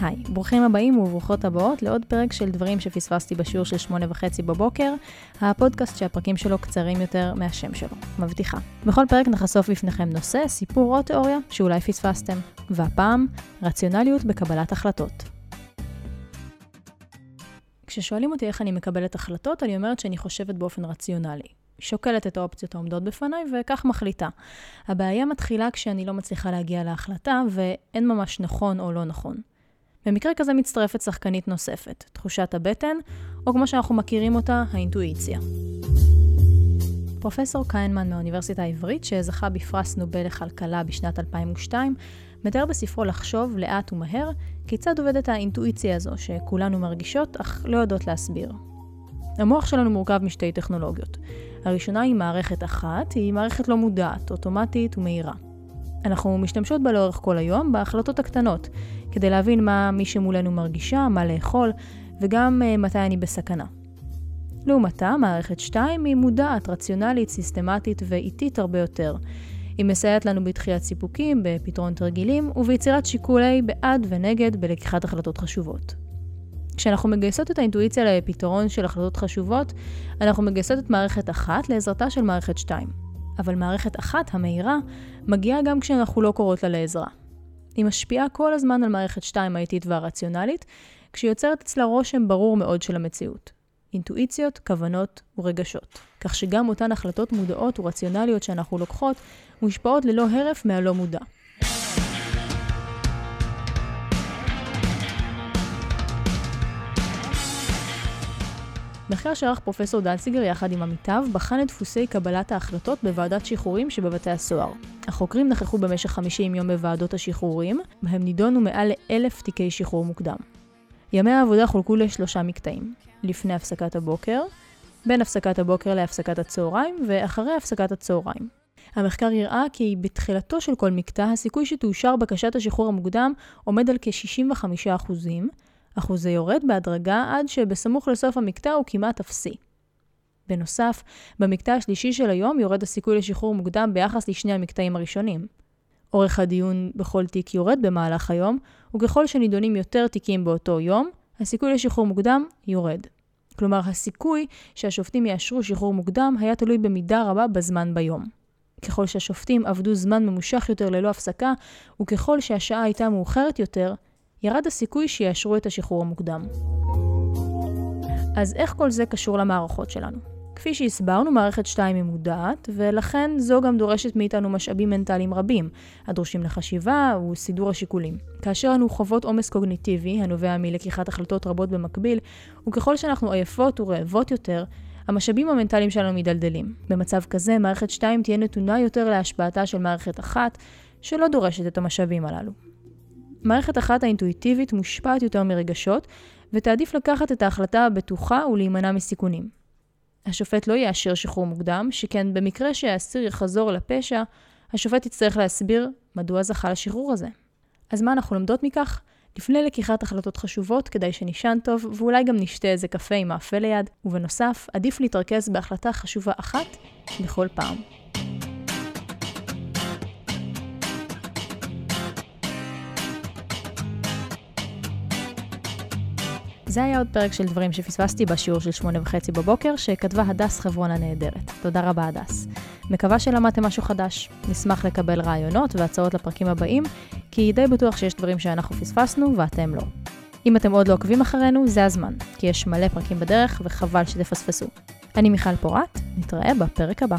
היי, ברוכים הבאים וברוכות הבאות לעוד פרק של דברים שפספסתי בשיעור של שמונה וחצי בבוקר, הפודקאסט שהפרקים שלו קצרים יותר מהשם שלו, מבטיחה. בכל פרק נחשוף בפניכם נושא, סיפור או תיאוריה שאולי פספסתם, והפעם, רציונליות בקבלת החלטות. כששואלים אותי איך אני מקבלת החלטות, אני אומרת שאני חושבת באופן רציונלי. שוקלת את האופציות העומדות בפניי וכך מחליטה. הבעיה מתחילה כשאני לא מצליחה להגיע להחלטה ואין ממש נכון או לא נכון. במקרה כזה מצטרפת שחקנית נוספת, תחושת הבטן, או כמו שאנחנו מכירים אותה, האינטואיציה. פרופסור קיינמן מהאוניברסיטה העברית, שזכה בפרס נובל לכלכלה בשנת 2002, מתאר בספרו לחשוב לאט ומהר כיצד עובדת האינטואיציה הזו שכולנו מרגישות אך לא יודעות להסביר. המוח שלנו מורכב משתי טכנולוגיות. הראשונה היא מערכת אחת, היא מערכת לא מודעת, אוטומטית ומהירה. אנחנו משתמשות בה לאורך כל היום בהחלטות הקטנות, כדי להבין מה מי שמולנו מרגישה, מה לאכול, וגם uh, מתי אני בסכנה. לעומתה, מערכת 2 היא מודעת, רציונלית, סיסטמטית ואיטית הרבה יותר. היא מסייעת לנו בדחיית סיפוקים, בפתרון תרגילים וביצירת שיקולי בעד ונגד בלקיחת החלטות חשובות. כשאנחנו מגייסות את האינטואיציה לפתרון של החלטות חשובות, אנחנו מגייסות את מערכת אחת לעזרתה של מערכת 2. אבל מערכת אחת, המהירה, מגיעה גם כשאנחנו לא קוראות לה לעזרה. היא משפיעה כל הזמן על מערכת 2 האיטית והרציונלית, כשהיא יוצרת אצלה רושם ברור מאוד של המציאות. אינטואיציות, כוונות ורגשות. כך שגם אותן החלטות מודעות ורציונליות שאנחנו לוקחות, מושפעות ללא הרף מהלא מודע. מחקר שערך פרופסור דנציגר יחד עם עמיתיו בחן את דפוסי קבלת ההחלטות בוועדת שחרורים שבבתי הסוהר. החוקרים נכחו במשך 50 יום בוועדות השחרורים, בהם נידונו מעל לאלף תיקי שחרור מוקדם. ימי העבודה חולקו לשלושה מקטעים, לפני הפסקת הבוקר, בין הפסקת הבוקר להפסקת הצהריים ואחרי הפסקת הצהריים. המחקר הראה כי בתחילתו של כל מקטע הסיכוי שתאושר בקשת השחרור המוקדם עומד על כ-65%, אחוז זה יורד בהדרגה עד שבסמוך לסוף המקטע הוא כמעט אפסי. בנוסף, במקטע השלישי של היום יורד הסיכוי לשחרור מוקדם ביחס לשני המקטעים הראשונים. אורך הדיון בכל תיק יורד במהלך היום, וככל שנידונים יותר תיקים באותו יום, הסיכוי לשחרור מוקדם יורד. כלומר, הסיכוי שהשופטים יאשרו שחרור מוקדם היה תלוי במידה רבה בזמן ביום. ככל שהשופטים עבדו זמן ממושך יותר ללא הפסקה, וככל שהשעה הייתה מאוחרת יותר, ירד הסיכוי שיאשרו את השחרור המוקדם. אז איך כל זה קשור למערכות שלנו? כפי שהסברנו, מערכת 2 היא מודעת, ולכן זו גם דורשת מאיתנו משאבים מנטליים רבים, הדרושים לחשיבה וסידור השיקולים. כאשר אנו חוות עומס קוגניטיבי, הנובע מלקיחת החלטות רבות במקביל, וככל שאנחנו עייפות ורעבות יותר, המשאבים המנטליים שלנו מדלדלים. במצב כזה, מערכת 2 תהיה נתונה יותר להשפעתה של מערכת אחת, שלא דורשת את המשאבים הללו. מערכת אחת האינטואיטיבית מושפעת יותר מרגשות, ותעדיף לקחת את ההחלטה הבטוחה ולהימנע מסיכונים. השופט לא יאשר שחרור מוקדם, שכן במקרה שהאסיר יחזור לפשע, השופט יצטרך להסביר מדוע זכה לשחרור הזה. אז מה אנחנו לומדות מכך? לפני לקיחת החלטות חשובות, כדאי שנישן טוב, ואולי גם נשתה איזה קפה עם מאפה ליד, ובנוסף, עדיף להתרכז בהחלטה חשובה אחת בכל פעם. זה היה עוד פרק של דברים שפספסתי בשיעור של שמונה וחצי בבוקר, שכתבה הדס חברון הנהדרת. תודה רבה, הדס. מקווה שלמדתם משהו חדש. נשמח לקבל רעיונות והצעות לפרקים הבאים, כי די בטוח שיש דברים שאנחנו פספסנו ואתם לא. אם אתם עוד לא עוקבים אחרינו, זה הזמן, כי יש מלא פרקים בדרך וחבל שתפספסו. אני מיכל פורת, נתראה בפרק הבא.